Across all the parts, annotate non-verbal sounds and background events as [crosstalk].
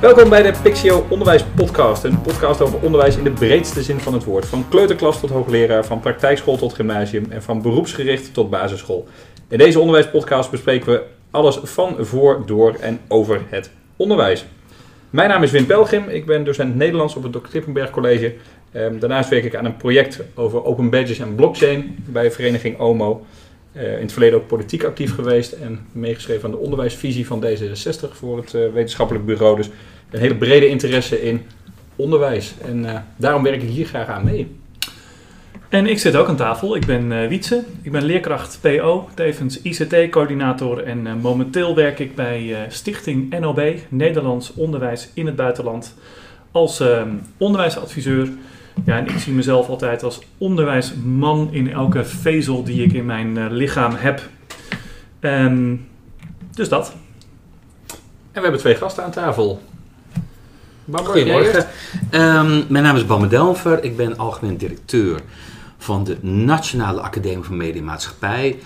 Welkom bij de Pixio Onderwijs Podcast. Een podcast over onderwijs in de breedste zin van het woord. Van kleuterklas tot hoogleraar, van praktijkschool tot gymnasium en van beroepsgericht tot basisschool. In deze onderwijspodcast bespreken we alles van, voor, door en over het onderwijs. Mijn naam is Wim Pelgrim, ik ben docent Nederlands op het Dr. Klippenberg College. Ehm, daarnaast werk ik aan een project over open badges en blockchain bij vereniging OMO. Uh, in het verleden ook politiek actief geweest en meegeschreven aan de onderwijsvisie van D66 voor het uh, wetenschappelijk bureau. Dus een hele brede interesse in onderwijs. En uh, daarom werk ik hier graag aan mee. En ik zit ook aan tafel. Ik ben Wietse. Ik ben leerkracht PO, tevens ICT-coördinator. En momenteel werk ik bij Stichting NOB, Nederlands Onderwijs in het Buitenland, als ehm, onderwijsadviseur. Ja, en ik zie mezelf altijd als onderwijsman in elke vezel die ik in mijn lichaam heb. Um, dus dat. En we hebben twee gasten aan tafel. Goedemorgen. Um, mijn naam is Bamme Delver. Ik ben algemeen directeur van de Nationale Academie van Media en Maatschappij.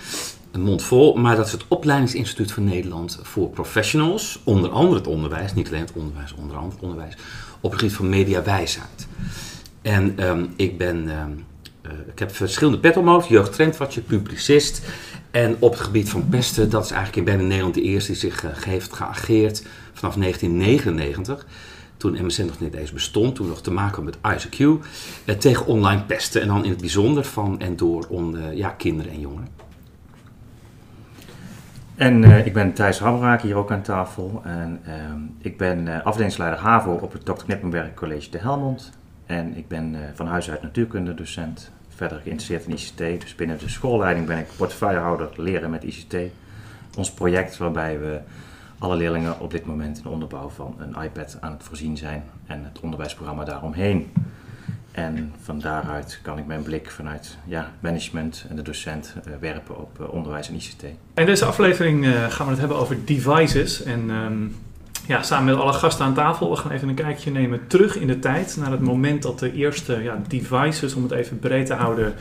Een mond vol, maar dat is het opleidingsinstituut van Nederland voor professionals. Onder andere het onderwijs, niet alleen het onderwijs, onder andere het onderwijs. Op het gebied van mediawijsheid. En um, ik, ben, um, uh, ik heb verschillende pet omhoog, jeugdtrendwatcher, publicist. En op het gebied van pesten, dat is eigenlijk in bijna Nederland de eerste die zich uh, heeft geageerd vanaf 1999. Toen MSN nog niet eens bestond, toen nog te maken met ICQ. Uh, tegen online pesten en dan in het bijzonder van en door on, ja, kinderen en jongeren. En uh, ik ben Thijs Hamraak, hier ook aan tafel. En uh, ik ben afdelingsleider HAVO op het Dr. Knippenberg College de Helmond. En ik ben van huis uit natuurkunde docent, verder geïnteresseerd in ICT. Dus binnen de schoolleiding ben ik portefeuillehouder leren met ICT. Ons project waarbij we alle leerlingen op dit moment in de onderbouw van een iPad aan het voorzien zijn en het onderwijsprogramma daaromheen. En van daaruit kan ik mijn blik vanuit ja, management en de docent uh, werpen op uh, onderwijs en ICT. In deze aflevering uh, gaan we het hebben over devices. En um, ja, samen met alle gasten aan tafel, we gaan even een kijkje nemen terug in de tijd. Naar het moment dat de eerste ja, devices, om het even breed te houden,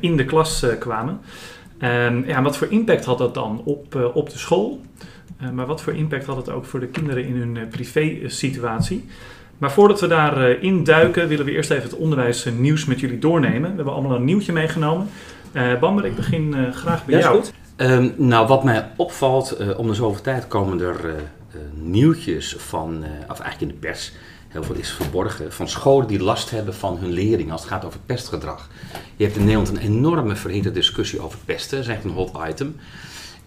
in de klas kwamen. En ja, wat voor impact had dat dan op, op de school? Maar wat voor impact had het ook voor de kinderen in hun privé-situatie? Maar voordat we daarin duiken, willen we eerst even het onderwijsnieuws met jullie doornemen. We hebben allemaal een nieuwtje meegenomen. Bamber, ik begin graag bij ja, jou. Goed. Um, nou, wat mij opvalt, om de zoveel tijd komen er nieuwtjes van, of eigenlijk in de pers, heel veel is verborgen, van scholen die last hebben van hun leerlingen als het gaat over pestgedrag. Je hebt in Nederland een enorme verhitte discussie over pesten, dat is echt een hot item.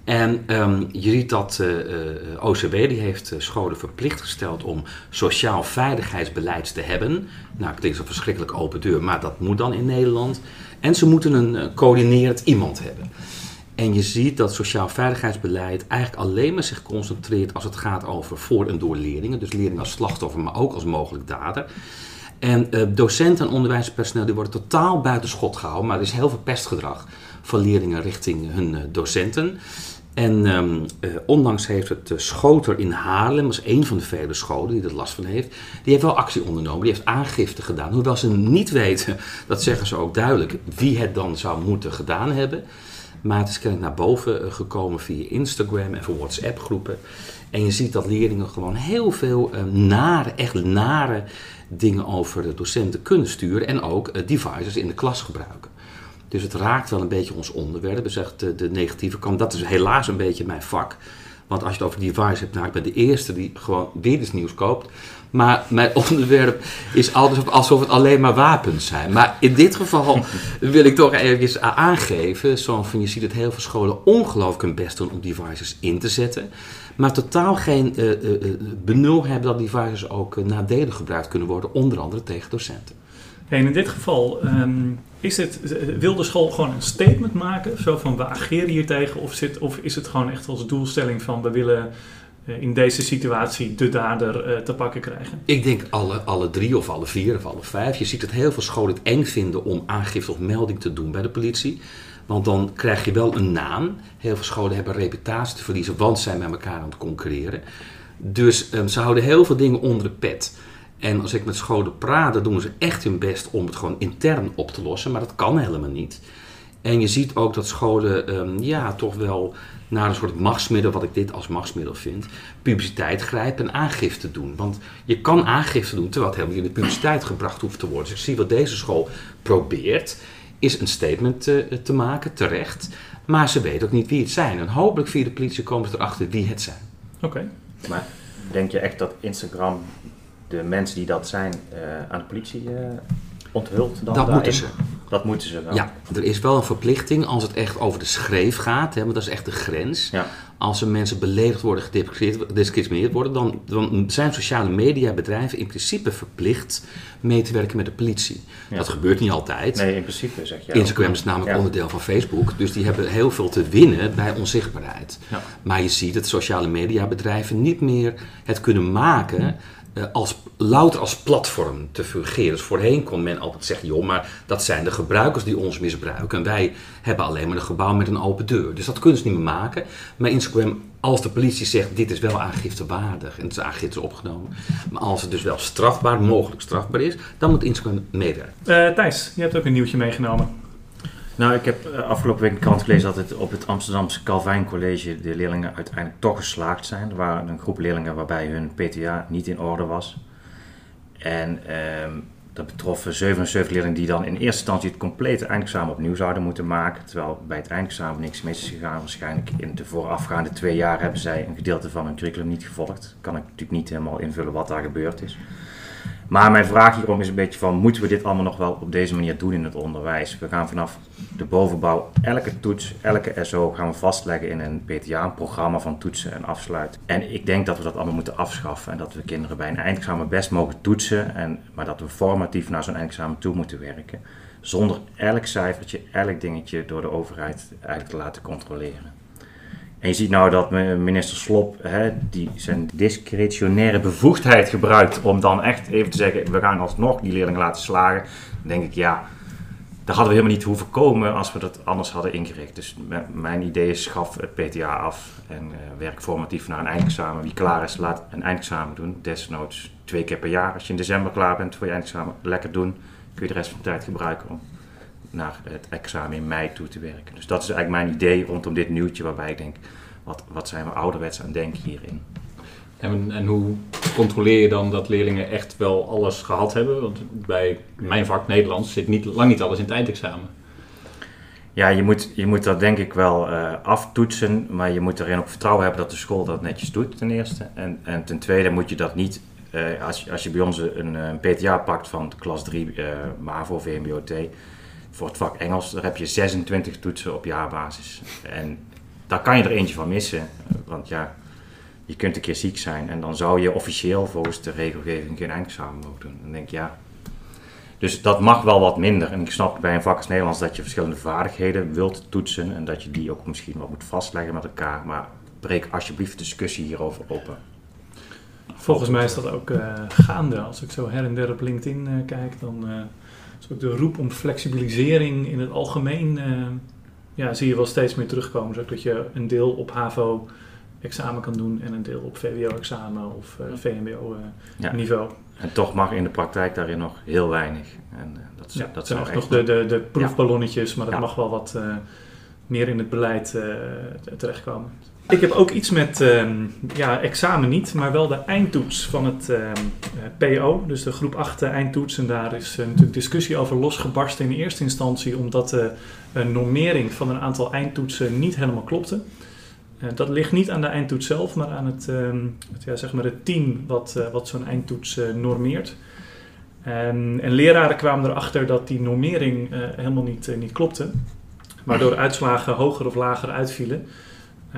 En um, je ziet dat uh, uh, OCW die heeft uh, scholen verplicht gesteld om sociaal veiligheidsbeleid te hebben. Nou, klinkt zo verschrikkelijk open deur, maar dat moet dan in Nederland. En ze moeten een coördinerend iemand hebben. En je ziet dat sociaal veiligheidsbeleid eigenlijk alleen maar zich concentreert als het gaat over voor en door leerlingen. Dus leerlingen als slachtoffer, maar ook als mogelijk dader. En docenten en onderwijspersoneel die worden totaal buiten schot gehouden, maar er is heel veel pestgedrag van leerlingen richting hun docenten. En um, ondanks heeft het uh, Schoter in Haarlem, dat is een van de vele scholen die er last van heeft, die heeft wel actie ondernomen, die heeft aangifte gedaan. Hoewel ze niet weten, [laughs] dat zeggen ze ook duidelijk, wie het dan zou moeten gedaan hebben. Maar het is kennelijk naar boven uh, gekomen via Instagram en voor WhatsApp groepen. En je ziet dat leerlingen gewoon heel veel nare, echt nare dingen over de docenten kunnen sturen en ook devices in de klas gebruiken. Dus het raakt wel een beetje ons onderwerp. Dus echt de, de negatieve kant. Dat is helaas een beetje mijn vak. Want als je het over device hebt, nou, ik ben de eerste die gewoon weer iets nieuws koopt. Maar mijn [laughs] onderwerp is altijd alsof het alleen maar wapens zijn. Maar in dit geval [laughs] wil ik toch even aangeven. Zo van, je ziet dat heel veel scholen ongelooflijk hun best doen om devices in te zetten. Maar totaal geen uh, uh, benul hebben dat devices ook uh, nadelig gebruikt kunnen worden. Onder andere tegen docenten. En in dit geval, um, is het, wil de school gewoon een statement maken? Zo van we ageren hier tegen? Of, of is het gewoon echt als doelstelling van we willen eh, in deze situatie de dader eh, te pakken krijgen? Ik denk alle, alle drie of alle vier of alle vijf. Je ziet dat heel veel scholen het eng vinden om aangifte of melding te doen bij de politie. Want dan krijg je wel een naam. Heel veel scholen hebben reputatie te verliezen, want ze zijn met elkaar aan het concurreren. Dus ehm, ze houden heel veel dingen onder de pet. En als ik met scholen praat, dan doen ze echt hun best om het gewoon intern op te lossen. Maar dat kan helemaal niet. En je ziet ook dat scholen ehm, ja, toch wel naar een soort machtsmiddel, wat ik dit als machtsmiddel vind, publiciteit grijpen en aangifte doen. Want je kan aangifte doen terwijl het helemaal niet in de publiciteit gebracht hoeft te worden. Dus ik zie wat deze school probeert, is een statement te, te maken, terecht. Maar ze weten ook niet wie het zijn. En hopelijk via de politie komen ze erachter wie het zijn. Oké. Maar denk je echt dat Instagram de mensen die dat zijn eh, aan de politie eh, onthult? Dan Dat moeten ze. Dat moeten ze wel. Ja, er is wel een verplichting als het echt over de schreef gaat, hè, want dat is echt de grens. Ja. Als er mensen beledigd worden, gediscrimineerd worden, dan, dan zijn sociale mediabedrijven in principe verplicht mee te werken met de politie. Ja. Dat gebeurt niet altijd. Nee, in principe zeg je. Instagram is namelijk Ja. onderdeel van Facebook, dus die hebben heel veel te winnen bij onzichtbaarheid. Maar je ziet dat sociale mediabedrijven niet meer het kunnen maken eh, als, louter als platform te fungeren. Dus voorheen kon men altijd zeggen, joh, maar dat zijn de gebruikers die ons misbruiken. En wij hebben alleen maar een gebouw met een open deur. Dus dat kunnen ze niet meer maken. Maar Instagram, als de politie zegt, dit is wel aangiftewaardig en het is aangifte opgenomen. Maar als het dus wel strafbaar, mogelijk strafbaar is, dan moet Instagram meewerken. Eh, Thijs, je hebt ook een nieuwtje meegenomen. Nou, ik heb eh, afgelopen week de krant gelezen dat het op het Amsterdamse Calvijn College de leerlingen uiteindelijk toch geslaagd zijn. Er waren een groep leerlingen waarbij hun PTA niet in orde was. En ehm, dat betrof 77 leerlingen die dan in eerste instantie het complete eindexamen opnieuw zouden moeten maken. Terwijl bij het eindexamen niks mis is gegaan. Waarschijnlijk in de voorafgaande twee jaar hebben zij een gedeelte van hun curriculum niet gevolgd. Kan ik natuurlijk niet helemaal invullen wat daar gebeurd is. Maar mijn vraag hierom is een beetje van, moeten we dit allemaal nog wel op deze manier doen in het onderwijs? We gaan vanaf de bovenbouw elke toets, elke SO gaan we vastleggen in een PTA, een programma van toetsen en afsluiten. En ik denk dat we dat allemaal moeten afschaffen en dat we kinderen bij een eindexamen best mogen toetsen, en, maar dat we formatief naar zo'n eindexamen toe moeten werken. Zonder elk cijfertje, elk dingetje door de overheid eigenlijk te laten controleren. En je ziet nou dat minister Slop hè, die zijn discretionaire bevoegdheid gebruikt om dan echt even te zeggen, we gaan alsnog die leerlingen laten slagen. Dan denk ik, ja, daar hadden we helemaal niet hoeven komen als we dat anders hadden ingericht. Dus mijn idee is, schaf het PTA af en eh, werk formatief naar een eindexamen. Wie klaar is, laat een eindexamen doen. Desnoods twee keer per jaar. Als je in december klaar bent voor je eindexamen, lekker doen. Kun je de rest van de tijd gebruiken om naar het examen in mei toe te werken. Dus dat is eigenlijk mijn idee rondom dit nieuwtje, waarbij ik denk, wat, wat zijn we ouderwets aan denken hierin? En, en hoe controleer je dan dat leerlingen echt wel alles gehad hebben? Want bij mijn vak Nederlands zit niet, lang niet alles in het eindexamen. Ja, je moet, je moet dat denk ik wel eh, aftoetsen, maar je moet erin ook vertrouwen hebben dat de school dat netjes doet, ten eerste. En, en ten tweede moet je dat niet, eh, als, je, als je bij ons een, een PTA pakt van klas 3, eh MAVO, VMBO-T, voor het vak Engels, heb je 26 toetsen op jaarbasis. En daar kan je er eentje van missen, want ja, je kunt een keer ziek zijn en dan zou je officieel volgens de regelgeving geen eindexamen mogen doen. Dan denk ik, ja, dus dat mag wel wat minder. En ik snap bij een vak als Nederlands dat je verschillende vaardigheden wilt toetsen. En dat je die ook misschien wel moet vastleggen met elkaar. Maar breek alsjeblieft discussie hierover open. Volgens mij is dat ook eh, gaande. Als ik zo her en der op LinkedIn eh, kijk, dan eh, ook de roep om flexibilisering in het algemeen. eh, ja, zie je wel steeds meer terugkomen. Zodat je een deel op HAVO examen kan doen en een deel op VWO examen of VMBO eh, Ja. niveau. En toch mag in de praktijk daarin nog heel weinig. En eh, dat, is- Ja, dat dat zijn echt nog de, de, de proefballonnetjes, maar dat mag wel wat meer in het beleid terechtkomen. Ik heb ook iets met ehm, ja, examen niet, maar wel de eindtoets van het ehm, eh, PO, dus de groep 8 eindtoets. En daar is eh, natuurlijk discussie over losgebarsten in eerste instantie, omdat de eh, normering van een aantal eindtoetsen niet helemaal klopte. Dat ligt niet aan de eindtoets zelf, maar aan het, ehm, het, ja, zeg maar het team wat, wat zo'n eindtoets normeert. En, en leraren kwamen erachter dat die normering helemaal niet, niet klopte. Waardoor uitslagen hoger of lager uitvielen.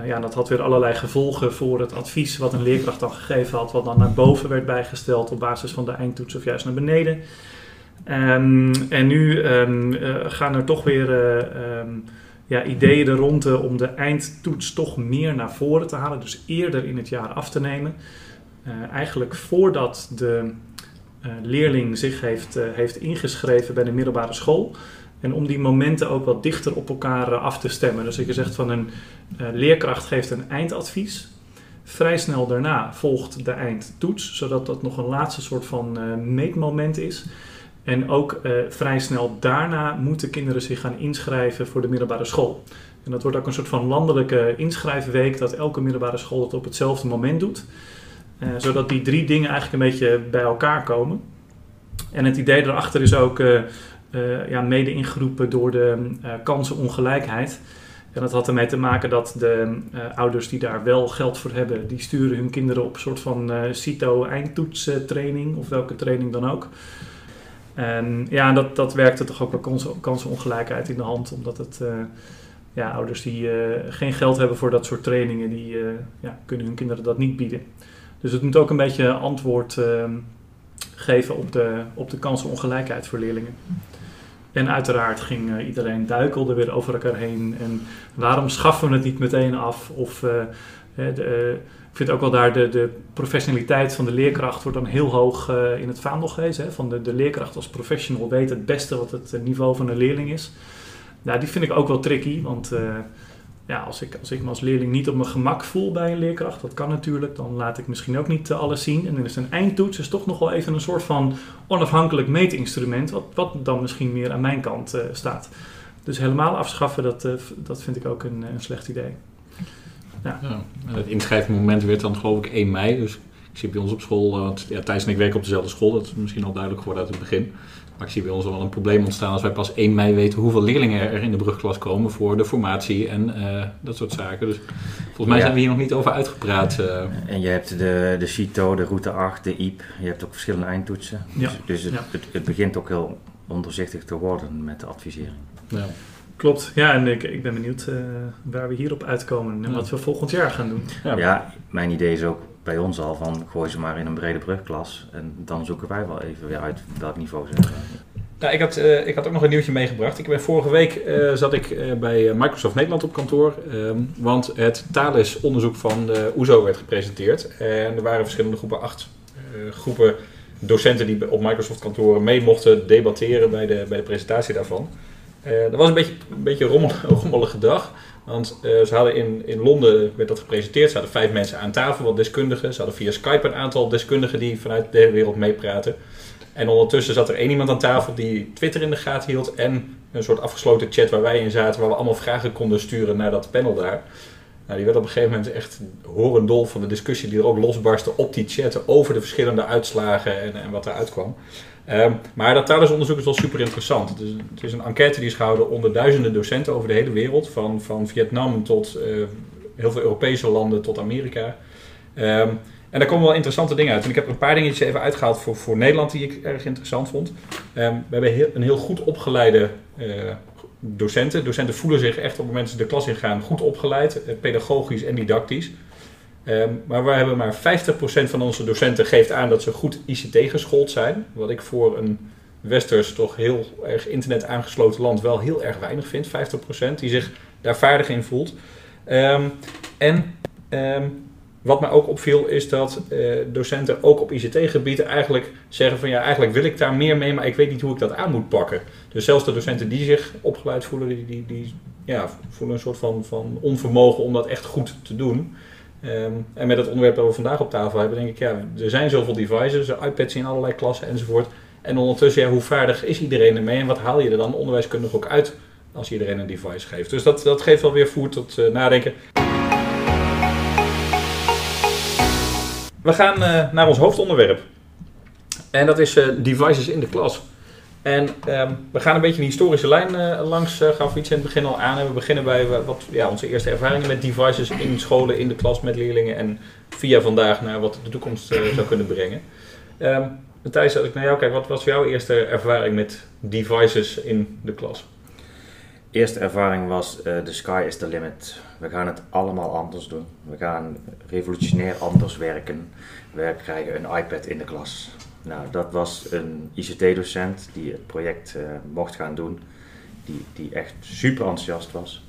Eh, ja, dat had weer allerlei gevolgen voor het advies wat een leerkracht dan gegeven had. Wat dan naar boven werd bijgesteld op basis van de eindtoets of juist naar beneden. Ehm, en nu ehm, eh, gaan er toch weer eh, ehm, ja, ideeën er rond om de eindtoets toch meer naar voren te halen. Dus eerder in het jaar af te nemen. Eh, eigenlijk voordat de leerling zich heeft, heeft ingeschreven bij de middelbare school. En om die momenten ook wat dichter op elkaar eh, af te stemmen. Dus ik zegt van een eh, leerkracht geeft een eindadvies. Vrij snel daarna volgt de eindtoets, zodat dat nog een laatste soort van eh, meetmoment is. En ook vrij snel daarna moeten kinderen zich gaan inschrijven voor de middelbare school. En dat wordt ook een soort van landelijke inschrijfweek, dat elke middelbare school het op hetzelfde moment doet. Zodat die drie dingen eigenlijk een beetje bij elkaar komen. En het idee erachter is ook eh, ja, mede ingeroepen door de eh, kansenongelijkheid. En dat had ermee te maken dat de eh, ouders die daar wel geld voor hebben, die sturen hun kinderen op een soort van eh CITO eindtoetstraining of welke training dan ook. En ja, dat, dat werkte toch ook wel kansen, kansenongelijkheid in de hand, omdat het, ja, ouders die geen geld hebben voor dat soort trainingen, die ja, kunnen hun kinderen dat niet bieden. Dus het moet ook een beetje antwoord geven op de, op de kansenongelijkheid voor leerlingen. En uiteraard ging eh, iedereen duikelde weer over elkaar heen. En waarom schaffen we het niet meteen af? Of eh, de, eh, ik vind ook wel daar de, de professionaliteit van de leerkracht wordt dan heel hoog in het vaandel gewezen. Hè? Van de, de leerkracht als professional weet het beste wat het niveau van een leerling is. Nou, die vind ik ook wel tricky, want ja, als, ik, als ik me als leerling niet op mijn gemak voel bij een leerkracht, dat kan natuurlijk, dan laat ik misschien ook niet eh, alles zien. En dan is een eindtoets is toch nog wel even een soort van onafhankelijk meetinstrument, wat, wat dan misschien meer aan mijn kant eh, staat. Dus helemaal afschaffen, dat, eh, dat vind ik ook een, een slecht idee. Ja. En het inschrijfmoment werd dan geloof ik 1 mei. Dus ik zie bij ons op school, want ja, Thijs en ik werken op dezelfde school. Dat is misschien al duidelijk geworden uit het begin. Maar ik zie bij ons al wel een probleem ontstaan als wij pas 1 mei weten hoeveel leerlingen er in de brugklas komen voor de formatie en eh, dat soort zaken. Dus volgens mij Ja. zijn we hier nog niet over uitgepraat. eh. En je hebt de, de CITO, de route 8, de IEP. Je hebt ook verschillende eindtoetsen. Ja. Dus, dus het, Ja. het, het begint ook heel onderzichtig te worden met de advisering. ja. Klopt, ja, en ik, ik ben benieuwd eh, waar we hierop uitkomen en Ja. wat we volgend jaar gaan doen. Ja. Ja. mijn idee is ook bij ons al van gooi ze maar in een brede brugklas. En dan zoeken wij wel even weer uit welk niveau ze hebben. Nou, ik, had, eh, ik had ook nog een nieuwtje meegebracht. Ik ben vorige week eh, zat ik eh, bij Microsoft Nederland op kantoor. ehm, want het Thales-onderzoek van de OESO werd gepresenteerd. En er waren verschillende groepen, acht groepen docenten die op Microsoft kantoren mee mochten debatteren bij de, bij de presentatie daarvan. Dat was een beetje een beetje [laughs] rommelige dag. Want eh, ze hadden in, in Londen werd dat gepresenteerd. Ze hadden vijf mensen aan tafel, wat deskundigen. Ze hadden via Skype een aantal deskundigen die vanuit de hele wereld meepraten. En ondertussen zat er één iemand aan tafel die Twitter in de gaten hield. En een soort afgesloten chat waar wij in zaten. Waar we allemaal vragen konden sturen naar dat panel daar. Nou, die werd op een gegeven moment echt horendol van de discussie die er ook losbarstte op die chat. Over de verschillende uitslagen en, en wat eruit kwam. Ehm, maar dat Thales-onderzoek is wel super interessant. Het is, het is een enquête die is gehouden onder duizenden docenten over de hele wereld. Van, van Vietnam tot eh, heel veel Europese landen tot Amerika. Ehm, en daar komen wel interessante dingen uit. En ik heb een paar dingetjes even uitgehaald voor, voor Nederland die ik erg interessant vond. Ehm, we hebben heel, een heel goed opgeleide eh, docenten. Docenten voelen zich echt op het moment dat ze de klas ingaan goed opgeleid, eh, pedagogisch en didactisch. Ehm, maar we hebben maar 50% van onze docenten geeft aan dat ze goed ICT geschoold zijn. Wat ik voor een westers toch heel erg internet aangesloten land wel heel erg weinig vind. 50% die zich daar vaardig in voelt. Ehm, en ehm, wat mij ook opviel is dat eh, docenten ook op ICT-gebieden eigenlijk zeggen van ja, eigenlijk wil ik daar meer mee, maar ik weet niet hoe ik dat aan moet pakken. Dus zelfs de docenten die zich opgeleid voelen, die, die, die ja, voelen een soort van, van onvermogen om dat echt goed te doen. Ehm, en met het onderwerp dat we vandaag op tafel hebben, denk ik, ja, er zijn zoveel devices, iPads in allerlei klassen enzovoort. En ondertussen, ja, hoe vaardig is iedereen ermee en wat haal je er dan onderwijskundig ook uit als iedereen een device geeft? Dus dat, dat geeft wel weer voer tot eh, nadenken. We gaan eh, naar ons hoofdonderwerp. En dat is eh, devices in de klas. En ehm, we gaan een beetje een historische lijn eh, langs, uh, gaf iets in het begin al aan. En we beginnen bij eh, wat, ja, onze eerste ervaringen met devices in scholen, in de klas met leerlingen. En via vandaag naar wat de toekomst eh, zou kunnen brengen. Ehm Thijs, als ik naar jou kijk, wat was jouw eerste ervaring met devices in de klas? Eerste ervaring was eh the sky is the limit. We gaan het allemaal anders doen. We gaan revolutionair anders werken. We krijgen een iPad in de klas. Nou, dat was een ICT-docent die het project eh, mocht gaan doen. Die, die echt super enthousiast was.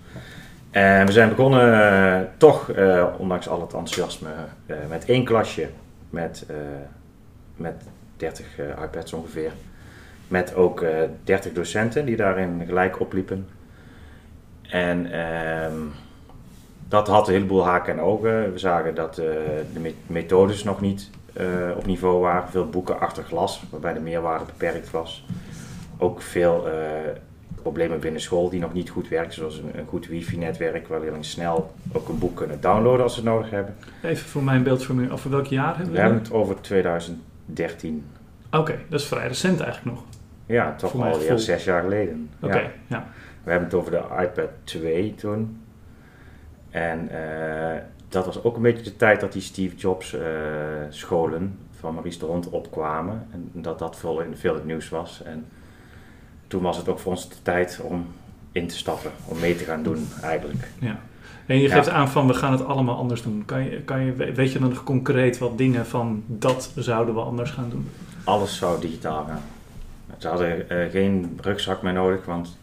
En we zijn begonnen eh, toch, eh, ondanks al het enthousiasme, met één klasje met, met 30 eh, iPads ongeveer. Met ook eh 30 docenten die daarin gelijk opliepen. En ehm, dat had een heleboel haken en ogen. We zagen dat de me- methodes nog niet eh, op niveau waren. Veel boeken achter glas, waarbij de meerwaarde beperkt was. Ook veel eh, problemen binnen school die nog niet goed werken, zoals een, een goed wifi-netwerk, waar leerlingen snel ook een boek kunnen downloaden als ze het nodig hebben. Even voor mijn beeldvorming, over welk jaar hebben We we hebben het? over 2013. Oké, dat is vrij recent eigenlijk nog. Ja, toch mijn alweer zes jaar geleden. Oké, Ja. ja. We hebben het over de iPad 2 toen. En eh, dat was ook een beetje de tijd dat die Steve Jobs eh, scholen van Maurice de Hond opkwamen. En dat dat veel in, veel het nieuws was. En toen was het ook voor ons de tijd om in te stappen, om mee te gaan doen eigenlijk. ja. En je Ja. geeft aan van we gaan het allemaal anders doen. Kan je, kan je, weet je dan nog concreet wat dingen van dat zouden we anders gaan doen? Alles zou digitaal gaan. Ze hadden eh, geen rugzak meer nodig, want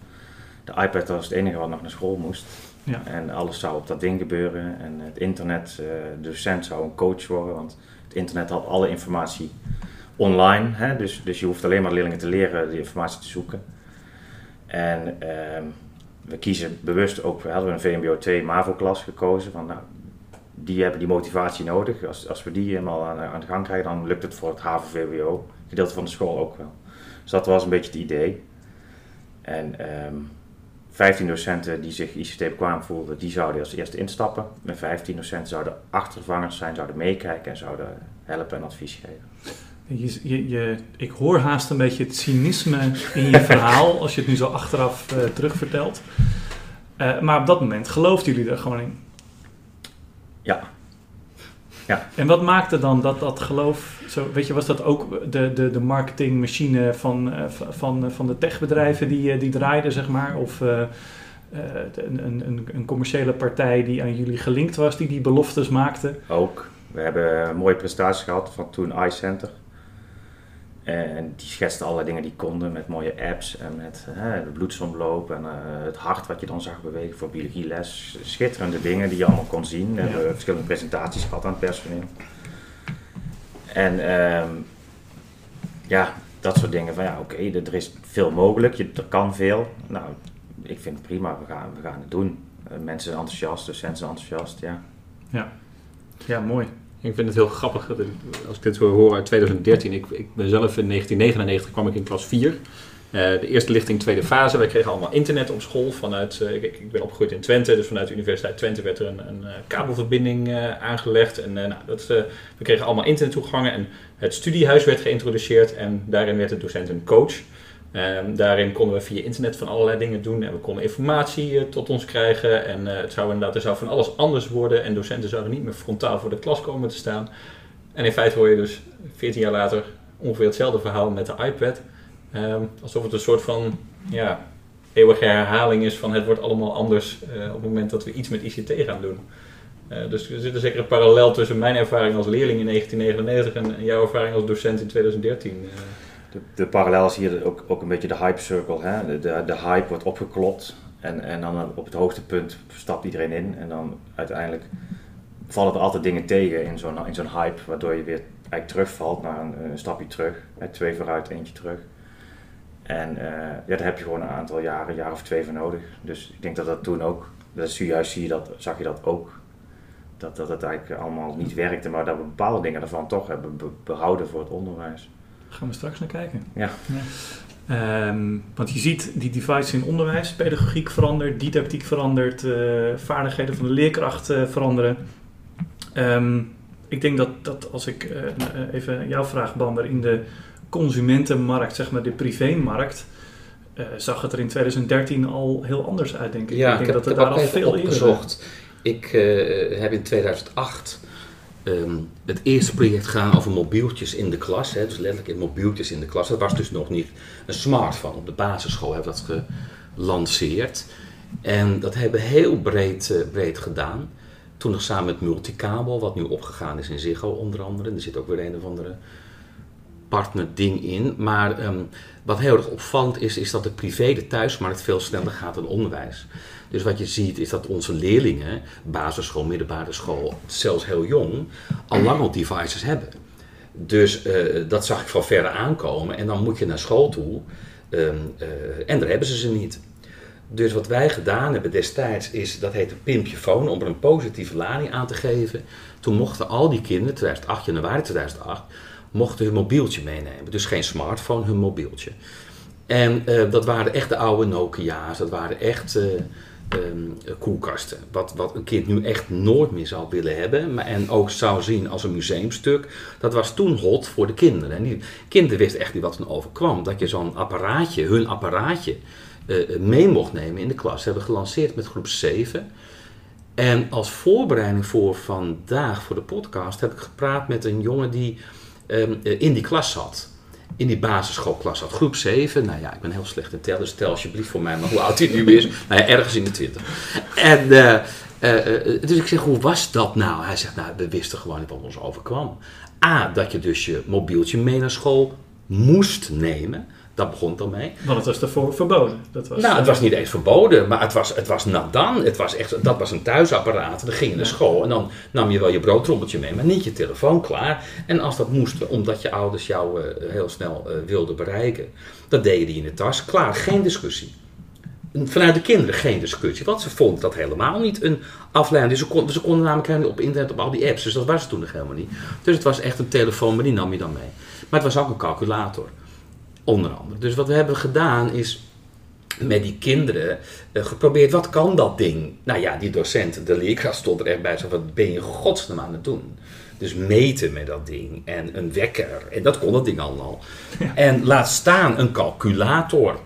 de iPad was het enige wat nog naar school moest. Ja. En alles zou op dat ding gebeuren. En het internet, eh, de docent zou een coach worden, want het internet had alle informatie online. Hè? Dus, dus je hoeft alleen maar leerlingen te leren die informatie te zoeken. En ehm, we kiezen bewust ook, we hadden een VMBO 2 MAVO-klas gekozen. Van, nou, die hebben die motivatie nodig. Als, als we die helemaal aan, aan de gang krijgen, dan lukt het voor het HAVO-VWO gedeelte van de school ook wel. Dus dat was een beetje het idee. En ehm 15 docenten die zich ICT bekwaam voelden, die zouden als eerste instappen. En 15 docenten zouden achtervangers zijn, zouden meekijken en zouden helpen en advies geven. Je, je, je, ik hoor haast een beetje het cynisme in je verhaal als je het nu zo achteraf eh, terugvertelt. Eh, maar op dat moment geloofden jullie er gewoon in. Ja. Ja. En wat maakte dan dat, dat geloof, zo, weet je, was dat ook de, de, de marketingmachine van, eh, van, van de techbedrijven die, eh, die draaiden, zeg maar? Of eh, eh, een, een, een commerciële partij die aan jullie gelinkt was, die die beloftes maakte? Ook. We hebben een mooie prestaties gehad van toen iCenter. En die schetste allerlei dingen die konden met mooie apps en met hè, de bloedsomloop en eh, het hart wat je dan zag bewegen voor biologieles. Schitterende dingen die je allemaal kon zien. We Ja. hebben verschillende presentaties gehad aan het personeel. En ehm, ja, dat soort dingen van ja, oké, er is veel mogelijk, je, er kan veel. Nou, ik vind het prima, we gaan, we gaan het doen. Eh, mensen zijn enthousiast, docenten zijn enthousiast, ja. Ja, mooi. Ik vind het heel grappig dat als ik dit hoor uit 2013. Ik, ik ben zelf in 1999 kwam ik in klas 4. Eh, de eerste lichting, tweede fase. Wij kregen allemaal internet op school vanuit. eh, ik, ik ben opgegroeid in Twente, dus vanuit de Universiteit Twente werd er een, eh, kabelverbinding aangelegd. En nou, dat, we kregen allemaal internettoegangen en het studiehuis werd geïntroduceerd en daarin werd de docent een coach. Ehm, daarin konden we via internet van allerlei dingen doen en we konden informatie eh, tot ons krijgen. En eh, het zou inderdaad, er zou van alles anders worden en docenten zouden niet meer frontaal voor de klas komen te staan. En in feite hoor je dus 14 jaar later ongeveer hetzelfde verhaal met de iPad. Ehm, alsof het een soort van ja, eeuwige herhaling is van het wordt allemaal anders eh, op het moment dat we iets met ICT gaan doen. Eh, dus er zit een parallel tussen mijn ervaring als leerling in 1999 en, jouw ervaring als docent in 2013. eh. De, parallel is hier ook, ook een beetje de hype circle. Hè? De, de, hype wordt opgeklopt en, en dan op het hoogste punt stapt iedereen in. En dan uiteindelijk vallen er altijd dingen tegen in zo'n zo'n hype, waardoor je weer eigenlijk terugvalt naar een, stapje terug. Hè? Twee vooruit, eentje terug. En eh, ja, daar heb je gewoon een aantal jaren, een jaar of twee voor nodig. Dus ik denk dat dat toen ook, dat is juist zie je dat, zag je dat ook. Dat, dat het eigenlijk allemaal niet werkte, maar dat we bepaalde dingen ervan toch hebben be- behouden voor het onderwijs. Gaan we straks naar kijken. Ja. Ehm, want je ziet die device in onderwijs, pedagogiek verandert, didactiek verandert, eh, vaardigheden van de leerkracht eh, veranderen. Ehm, ik denk dat, dat als ik eh, nou, even jouw vraag beander in de consumentenmarkt, zeg maar de privémarkt, zag het er in 2013 al heel anders uit, denk ik. Ja, ik ik denk heb, dat heb daar al veel eerder opgezocht. Ik heb in 2008 ehm, het eerste project gedaan over mobieltjes in de klas. Hè, dus letterlijk in mobieltjes in de klas. Dat was dus nog niet een smartphone. Op de basisschool hebben we dat gelanceerd. En dat hebben we heel breed, eh, breed gedaan. Toen nog samen met Multicabel, wat nu opgegaan is in Ziggo onder andere. Er zit ook weer een of andere partner ding in. Maar ehm, wat heel erg opvallend is, is dat de privé, de thuismarkt, veel sneller gaat dan onderwijs. Dus wat je ziet is dat onze leerlingen, basisschool, middelbare school, zelfs heel jong, al lang al devices hebben. Dus eh, dat zag ik van verre aankomen. En dan moet je naar school toe. ehm, eh, en daar hebben ze ze niet. Dus wat wij gedaan hebben destijds is, dat heette pimpjefoon, om er een positieve lading aan te geven. Toen mochten al die kinderen, 2008, januari 2008, mochten hun mobieltje meenemen. Dus geen smartphone, hun mobieltje. En eh, dat waren echt de oude Nokia's, dat waren echt ehm, koelkasten. Wat, wat een kind nu echt nooit meer zou willen hebben. Maar, en ook zou zien als een museumstuk. Dat was toen hot voor de kinderen. En die kinderen wisten echt niet wat er overkwam. Dat je zo'n apparaatje, hun apparaatje, eh, mee mocht nemen in de klas. Ze hebben gelanceerd met groep 7. En als voorbereiding voor vandaag, voor de podcast, heb ik gepraat met een jongen die ehm, eh, in die klas zat. In die basisschoolklas zat. Groep 7. Nou ja, ik ben heel slecht in tellen, dus tel alsjeblieft voor mij maar hoe oud hij nu is. [laughs] nou ja, ergens in de 20. En eh, eh, eh, dus ik zeg, hoe was dat nou? Hij zegt, nou, we wisten gewoon niet wat ons overkwam. A, dat je dus je mobieltje mee naar school moest nemen. Dat begon het al mee. Want het was daarvoor verboden. Dat was, Nou, het was niet eens verboden, maar het was, het was nadan. Het was echt, dat was een thuisapparaat. Dan ging je naar school en dan nam je wel je broodtrommeltje mee, maar niet je telefoon klaar. En als dat moest, omdat je ouders jou eh, heel snel eh, wilden bereiken, dan deed je die in de tas. Klaar, geen discussie. Vanuit de kinderen geen discussie, want ze vonden dat helemaal niet een afleiding. Dus ze, kon, ze konden namelijk helemaal niet op internet op al die apps, dus dat was het toen nog helemaal niet. Dus het was echt een telefoon, maar die nam je dan mee. Maar het was ook een calculator, onder andere. Dus wat we hebben gedaan is met die kinderen eh, geprobeerd, wat kan dat ding? Nou ja, die docent, de leerkracht stond er echt bij, zo wat ben je godsnaam aan het doen? Dus meten met dat ding en een wekker, en dat kon dat ding allemaal. En laat staan een calculator,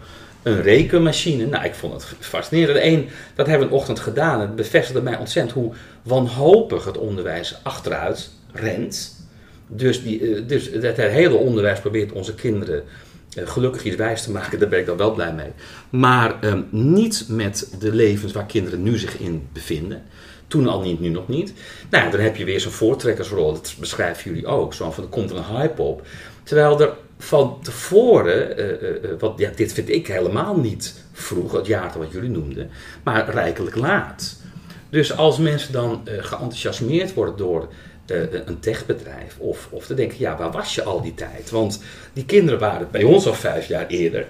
een rekenmachine. Nou, ik vond het fascinerend. Eén, dat hebben we een ochtend gedaan. Het bevestigde mij ontzettend hoe wanhopig het onderwijs achteruit rent. Dus, die, eh, dus het hele onderwijs probeert onze kinderen gelukkig iets wijs te maken, daar ben ik dan wel blij mee. Maar ehm, niet met de levens waar kinderen nu zich in bevinden. Toen al niet, nu nog niet. Nou dan heb je weer zo'n voortrekkersrol, dat beschrijven jullie ook. Zo van, er komt een hype op. Terwijl er van tevoren, eh, eh, eh, wat, ja, dit vind ik helemaal niet vroeg, het jaartal wat jullie noemden, maar rijkelijk laat. Dus als mensen dan eh, geenthousiasmeerd worden door eh, een techbedrijf, of, of te denken, ja, waar was je al die tijd? Want die kinderen waren bij ons al vijf jaar eerder.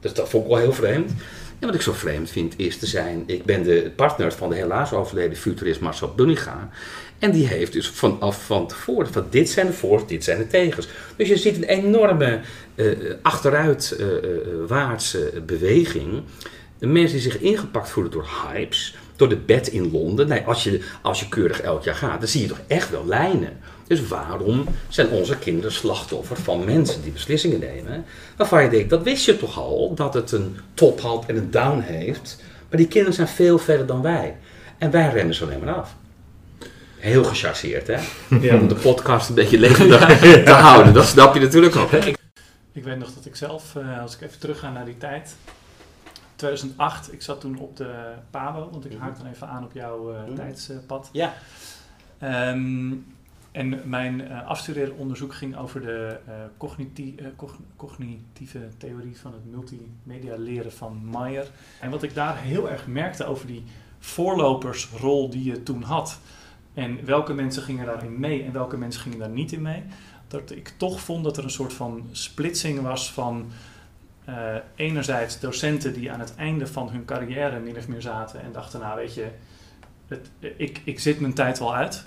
Dus dat vond ik wel heel vreemd. En wat ik zo vreemd vind is te zijn, ik ben de partner van de helaas overleden futurist Marcel Bunninga. En die heeft dus vanaf van tevoren, van dit zijn de voor's, dit zijn de tegens. Dus je ziet een enorme eh achteruitwaartse beweging. De mensen die zich ingepakt voelen door hypes, door de bed in Londen. Nee, als, je, als je keurig elk jaar gaat, dan zie je toch echt wel lijnen. Dus waarom zijn onze kinderen slachtoffer van mensen die beslissingen nemen? Waarvan je denkt, dat wist je toch al, dat het een top had en een down heeft. Maar die kinderen zijn veel verder dan wij. En wij remmen ze alleen maar af. Heel gechargeerd, hè? Ja. Om de podcast een beetje levendig [laughs] te houden. Dat snap je natuurlijk ook. hè? Ik weet nog dat ik zelf, eh, als ik even terugga naar die tijd, 2008, ik zat toen op de PABO, want ik Mhm. haak dan even aan op jouw eh, Mhm. tijdspad. Ja. Ehm, en mijn eh afstudeeronderzoek ging over de eh, cogniti- eh, cog- cognitieve theorie van het multimedia leren van Meyer. En wat ik daar heel erg merkte over die voorlopersrol die je toen had. En welke mensen gingen daarin mee en welke mensen gingen daar niet in mee. Dat ik toch vond dat er een soort van splitsing was van eh, enerzijds docenten die aan het einde van hun carrière min of meer zaten en dachten, nou weet je, het, ik, ik zit mijn tijd wel uit.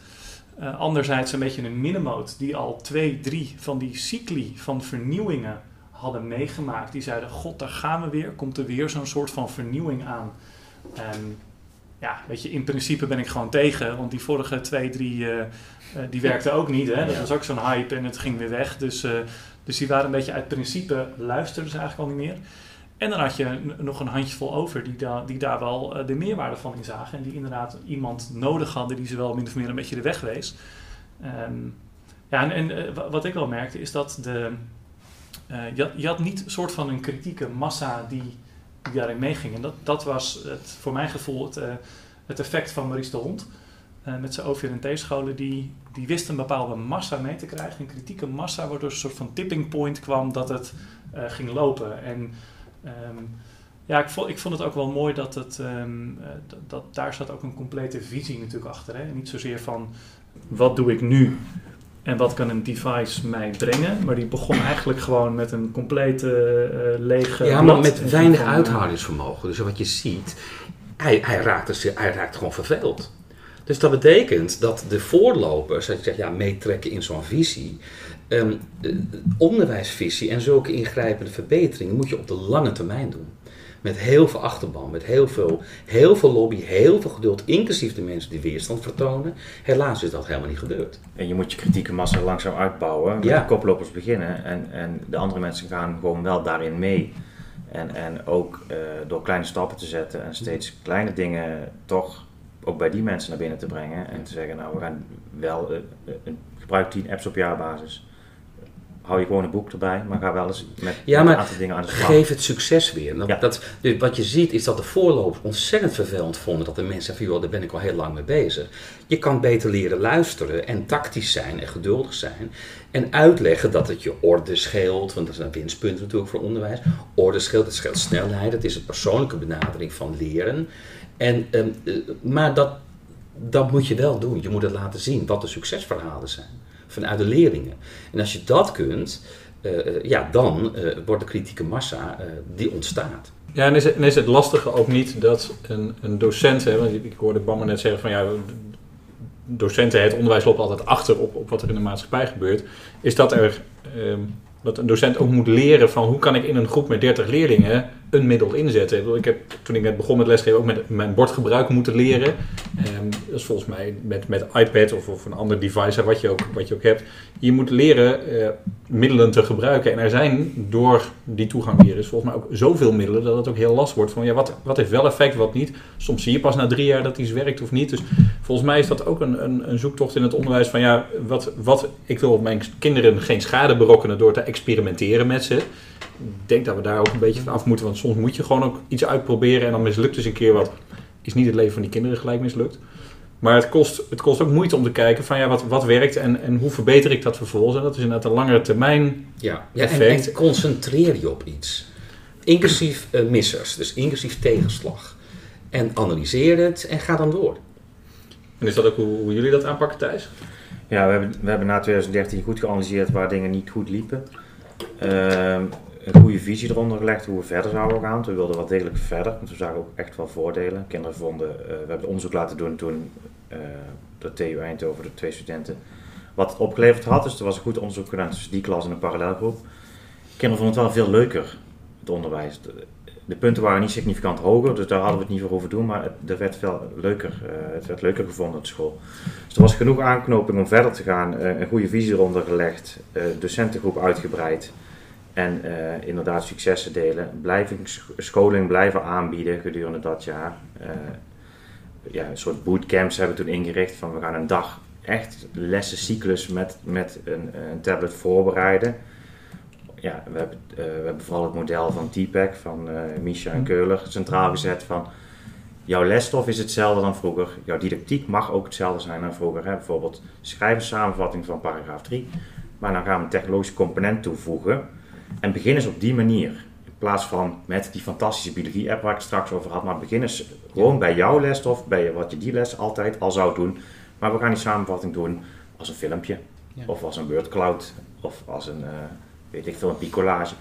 Eh, anderzijds een beetje een middenmoot die al twee, drie van die cycli van vernieuwingen hadden meegemaakt. Die zeiden, god, daar gaan we weer. Komt er weer zo'n soort van vernieuwing aan. En ja, weet je, in principe ben ik gewoon tegen. Want die vorige twee, drie, eh, die werkten ook niet. Hè? Dat was ook zo'n hype en het ging weer weg. Dus, dus die waren een beetje uit principe, luisterden ze eigenlijk al niet meer. En dan had je nog een handjevol over die, da die daar wel eh, de meerwaarde van in zagen. En die inderdaad iemand nodig hadden die ze wel min of meer een beetje de weg wees. Ehm, ja, en, en eh, wa- wat ik wel merkte is dat de, eh, je, had, niet een soort van een kritieke massa die, die daarin meeging. En dat, dat was het, voor mijn gevoel het, het effect van Maurice de Hond. Eh, met zijn OVNT-scholen, die, die wist een bepaalde massa mee te krijgen, een kritieke massa, waardoor er een soort van tipping point kwam dat het eh, ging lopen. En ehm, ja, ik vond, ik vond het ook wel mooi dat, het, ehm, eh, dat, dat daar zat ook een complete visie natuurlijk achter. Hè? Niet zozeer van wat doe ik nu en wat kan een device mij brengen, maar die begon eigenlijk gewoon met een complete eh, lege. Ja, maar met weinig uithoudingsvermogen. Dus wat je ziet, hij, hij, raakte, hij raakte gewoon verveeld. Dus dat betekent dat de voorlopers, als je zegt ja, meetrekken in zo'n visie, ehm, eh, onderwijsvisie en zulke ingrijpende verbeteringen moet je op de lange termijn doen. Met heel veel achterban, met heel veel, heel veel lobby, heel veel geduld, inclusief de mensen die weerstand vertonen. Helaas is dat helemaal niet gebeurd. En je moet je kritieke massa langzaam uitbouwen. Met Ja. de koplopers beginnen. En, en de andere mensen gaan gewoon wel daarin mee. En, en ook eh, door kleine stappen te zetten en steeds kleine dingen toch ook bij die mensen naar binnen te brengen. En te zeggen, nou we gaan wel, een- gebruik 10 apps op jaarbasis. Hou je gewoon een boek erbij, maar ga wel eens met, Ja, met maar een aantal dingen aan de slag. Geef het succes weer. Dat, Ja. dat, dus wat je ziet is dat de voorlopers ontzettend vervelend vonden dat de mensen zeggen van joh, daar ben ik al heel lang mee bezig. Je kan beter leren luisteren en tactisch zijn en geduldig zijn. En uitleggen dat het je orde scheelt, want dat is een winstpunt natuurlijk voor onderwijs. Orde scheelt, het scheelt snelheid, het is een persoonlijke benadering van leren. En, ehm, eh, maar dat, dat moet je wel doen. Je moet het laten zien wat de succesverhalen zijn vanuit de leerlingen. En als je dat kunt, eh, eh, ja, dan wordt de kritieke massa die ontstaat. Ja, en is het, is het lastige ook niet dat een, een docent, want ik hoorde Bammer net zeggen van ja, docenten, het onderwijs loopt altijd achter op, op wat er in de maatschappij gebeurt, is dat er ehm, dat een docent ook moet leren van hoe kan ik in een groep met 30 leerlingen een middel inzetten. Ik, heb toen ik net begon met lesgeven ook met mijn bordgebruik moeten leren. Ehm, dat is volgens mij met, met iPad of, of een ander device, wat je ook, wat je ook hebt. Je moet leren eh, middelen te gebruiken. En er zijn door die toegang hier is volgens mij ook zoveel middelen dat het ook heel lastig wordt van ja, wat, wat heeft wel effect, wat niet. Soms zie je pas na drie jaar dat iets werkt of niet. Dus volgens mij is dat ook een, een, een zoektocht in het onderwijs van ja, wat, wat, ik wil mijn kinderen geen schade berokkenen door te experimenteren met ze. Ik denk dat we daar ook een beetje van af moeten, want soms moet je gewoon ook iets uitproberen en dan mislukt dus een keer wat. Is niet het leven van die kinderen gelijk mislukt. Maar het kost, het kost ook moeite om te kijken van ja, wat, wat werkt en, en hoe verbeter ik dat vervolgens. En dat is inderdaad een langere termijn Ja, ja en, Effect. en concentreer je op iets. Inclusief eh, missers, dus inclusief tegenslag. En analyseer het en ga dan door. En is dat ook hoe, hoe jullie dat aanpakken, Thijs? Ja, we hebben, we hebben na 2013 goed geanalyseerd waar dingen niet goed liepen. Ehm, een goede visie eronder gelegd hoe we verder zouden gaan. We wilden wel degelijk verder, want we zagen ook echt wel voordelen. Kinderen vonden, eh, we hebben onderzoek laten doen toen eh door TU Eindhoven, de twee studenten, wat het opgeleverd had. Dus er was een goed onderzoek gedaan tussen die klas en een parallelgroep. Kinderen vonden het wel veel leuker, het onderwijs. De, punten waren niet significant hoger, dus daar hadden we het niet voor hoeven doen, maar het, er werd veel leuker, eh, het werd leuker gevonden op school. Dus er was genoeg aanknoping om verder te gaan, een goede visie eronder gelegd, docentengroep uitgebreid en eh, inderdaad successen delen. Blijving, scholing blijven aanbieden gedurende dat jaar. Eh, ja, een soort bootcamps hebben we toen ingericht van we gaan een dag echt lessencyclus met, met een, een tablet voorbereiden. Ja, we hebben, eh, we hebben vooral het model van TPAC van Misha en Keuler centraal gezet van jouw lesstof is hetzelfde dan vroeger. Jouw didactiek mag ook hetzelfde zijn dan vroeger. Hè? Bijvoorbeeld schrijf een samenvatting van paragraaf 3. Maar dan gaan we een technologische component toevoegen. En begin eens op die manier. In plaats van met die fantastische biologie-app waar ik het straks over had. Maar begin eens gewoon bij jouw lesstof, bij wat je die les altijd al zou doen. Maar we gaan die samenvatting doen als een filmpje. Ja. Of als een wordcloud. Of als een, eh, weet ik veel, een picolage.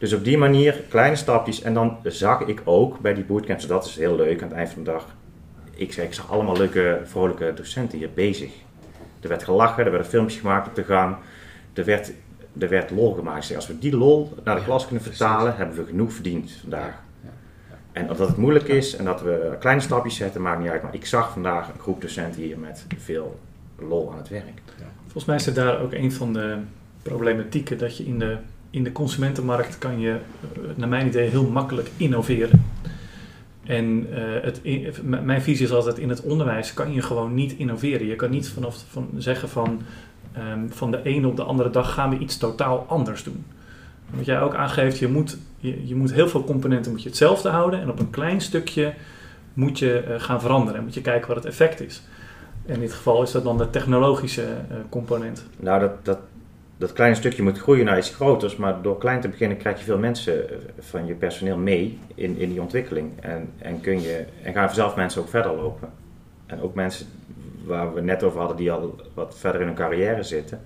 Dus op die manier, kleine stapjes. En dan zag ik ook bij die bootcamps, dat is heel leuk aan het eind van de dag. Ik, zeg, ik zag allemaal leuke, vrolijke docenten hier bezig. Er werd gelachen, er werden filmpjes gemaakt op de gang. Er werd, er werd lol gemaakt. Als we die lol naar de Ja, klas kunnen precies. vertalen, hebben we genoeg verdiend vandaag. Ja, En dat het moeilijk is en dat we kleine stapjes zetten, maakt niet uit. Maar ik zag vandaag een groep docenten hier met veel lol aan het werk. Volgens mij is het daar ook een van de problematieken dat je in de, in de consumentenmarkt kan je, eh, naar mijn idee, heel makkelijk innoveren. En eh, het, mijn visie is altijd, in het onderwijs kan je gewoon niet innoveren. Je kan niet vanaf van zeggen van, ehm, van de ene op de andere dag gaan we iets totaal anders doen. Wat jij ook aangeeft, je moet, je, moet heel veel componenten moet je hetzelfde houden en op een klein stukje moet je eh, gaan veranderen en moet je kijken wat het effect is. In dit geval is dat dan de technologische uh, component. Nou, dat, dat, dat kleine stukje moet groeien naar iets groters, maar door klein te beginnen krijg je veel mensen van je personeel mee in, in die ontwikkeling. En, en, kun je, en gaan vanzelf mensen ook verder lopen. En ook mensen waar we net over hadden, die al wat verder in hun carrière zitten,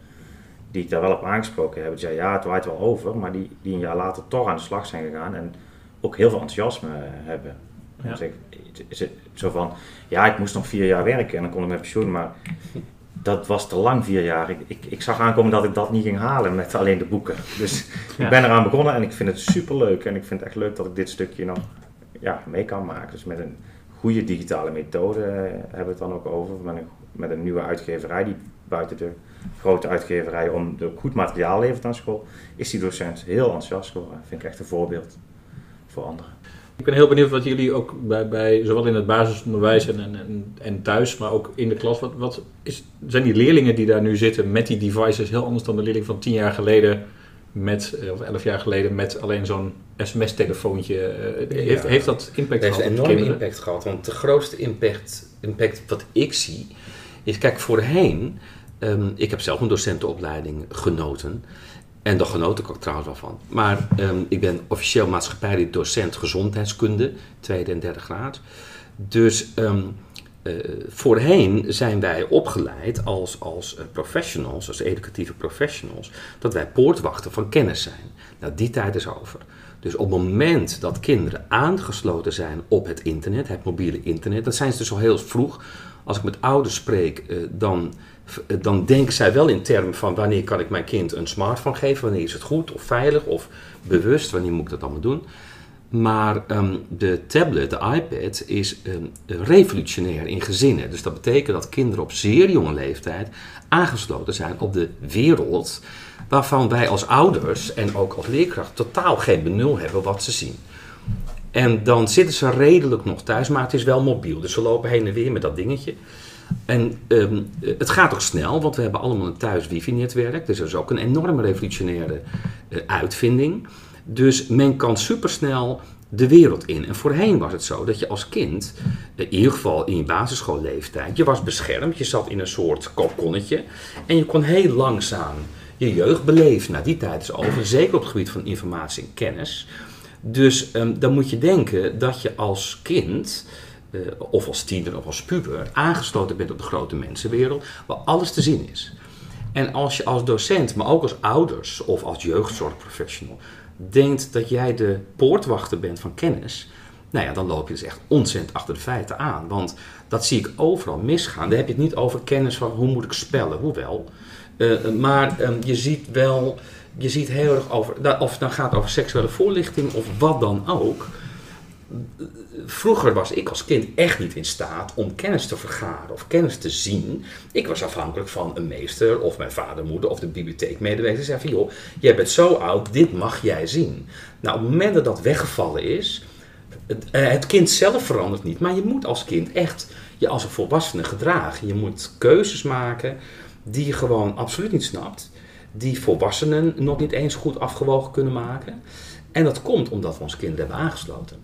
die ik daar wel op aangesproken heb. Die zeiden ja, het waait wel over, maar die, die een jaar later toch aan de slag zijn gegaan en ook heel veel enthousiasme hebben. Ja. Zeg, is het zo van, ja, ik moest nog vier jaar werken en dan kon ik met pensioen, maar dat was te lang, vier jaar. Ik, ik, ik, zag aankomen dat ik dat niet ging halen met alleen de boeken. Dus [laughs] ik ben eraan begonnen en ik vind het super leuk. En ik vind het echt leuk dat ik dit stukje nog ja, mee kan maken. Dus met een goede digitale methode eh, hebben we het dan ook over. Met een, met een nieuwe uitgeverij die buiten de grote uitgeverij om de goed materiaal levert aan school, is die docent heel enthousiast geworden. Vind ik echt een voorbeeld voor anderen. Ik ben heel benieuwd wat jullie ook bij, bij zowel in het basisonderwijs en, en, en thuis, maar ook in de klas, wat, wat is, zijn die leerlingen die daar nu zitten met die devices heel anders dan de leerling van tien jaar geleden met, eh, of elf jaar geleden met alleen zo'n sms-telefoontje. Eh, heeft, heeft dat impact gehad? Heeft een enorme impact gehad. Want de grootste impact, impact wat ik zie, is kijk voorheen, um, ik heb zelf een docentenopleiding genoten. En daar genoot ik ook trouwens wel van. Maar ehm, ik ben officieel maatschappijlijk docent gezondheidskunde, tweede en derde graad. Dus um, voorheen zijn wij opgeleid als, als eh, professionals, als educatieve professionals, dat wij poortwachten van kennis zijn. Nou, die tijd is over. Dus op het moment dat kinderen aangesloten zijn op het internet, het mobiele internet, dat zijn ze dus al heel vroeg. Als ik met ouders spreek, uh, dan dan denken zij wel in termen van wanneer kan ik mijn kind een smartphone geven, wanneer is het goed of veilig of bewust, wanneer moet ik dat allemaal doen. Maar um, de tablet, de iPad, is um, revolutionair in gezinnen. Dus dat betekent dat kinderen op zeer jonge leeftijd aangesloten zijn op de wereld waarvan wij als ouders en ook als leerkracht totaal geen benul hebben wat ze zien. En dan zitten ze redelijk nog thuis, maar het is wel mobiel. Dus ze lopen heen en weer met dat dingetje. En ehm, het gaat ook snel, want we hebben allemaal een thuis wifi-netwerk. Dus dat is ook een enorme revolutionaire uh, uitvinding. Dus men kan supersnel de wereld in. En voorheen was het zo dat je als kind, in ieder geval in je basisschoolleeftijd, je was beschermd. Je zat in een soort kokonnetje en je kon heel langzaam je jeugd beleven. Nou, die tijd is over, zeker op het gebied van informatie en kennis. Dus um, dan moet je denken dat je als kind uh, of als tiener of als puber aangesloten bent op de grote mensenwereld, waar alles te zien is. En als je als docent, maar ook als ouders of als jeugdzorgprofessional, denkt dat jij de poortwachter bent van kennis, nou ja, dan loop je dus echt ontzettend achter de feiten aan. Want dat zie ik overal misgaan. Daar heb je het niet over kennis van hoe moet ik spellen, hoewel. Uh, maar um, je ziet wel, je ziet heel erg over, of het dan gaat over seksuele voorlichting of wat dan ook vroeger was ik als kind echt niet in staat om kennis te vergaren of kennis te zien. Ik was afhankelijk van een meester of mijn vader, moeder of de bibliotheekmedewerker. Die zei van joh, jij bent zo oud, dit mag jij zien. Nou, op het moment dat dat weggevallen is, het, eh, het kind zelf verandert niet, maar je moet als kind echt je als een volwassene gedragen. Je moet keuzes maken die je gewoon absoluut niet snapt, die volwassenen nog niet eens goed afgewogen kunnen maken. En dat komt omdat we ons kinderen hebben aangesloten.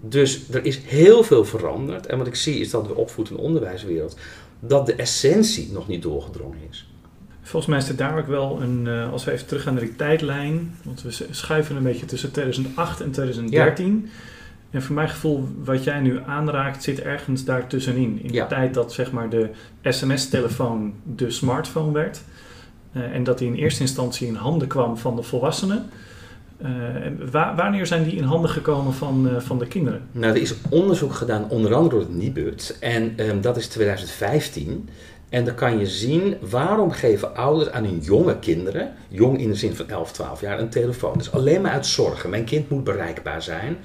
Dus er is heel veel veranderd. En wat ik zie is dat de opvoed- en onderwijswereld, dat de essentie nog niet doorgedrongen is. Volgens mij is er daar ook wel een, uh, als we even teruggaan naar die tijdlijn, want we schuiven een beetje tussen 2008 en 2013. Ja. En voor mijn gevoel, wat jij nu aanraakt, zit ergens daartussenin. In de tijd dat zeg maar de sms-telefoon de smartphone werd. Uh, en dat die in eerste instantie in handen kwam van de volwassenen. Uh, wanneer zijn die in handen gekomen van, uh, van de kinderen? Nou, er is onderzoek gedaan, onder andere door het Nibud. En um, dat is 2015. En dan kan je zien waarom geven ouders aan hun jonge kinderen, jong in de zin van 11, 12 jaar, een telefoon. Dus alleen maar uit zorgen. Mijn kind moet bereikbaar zijn.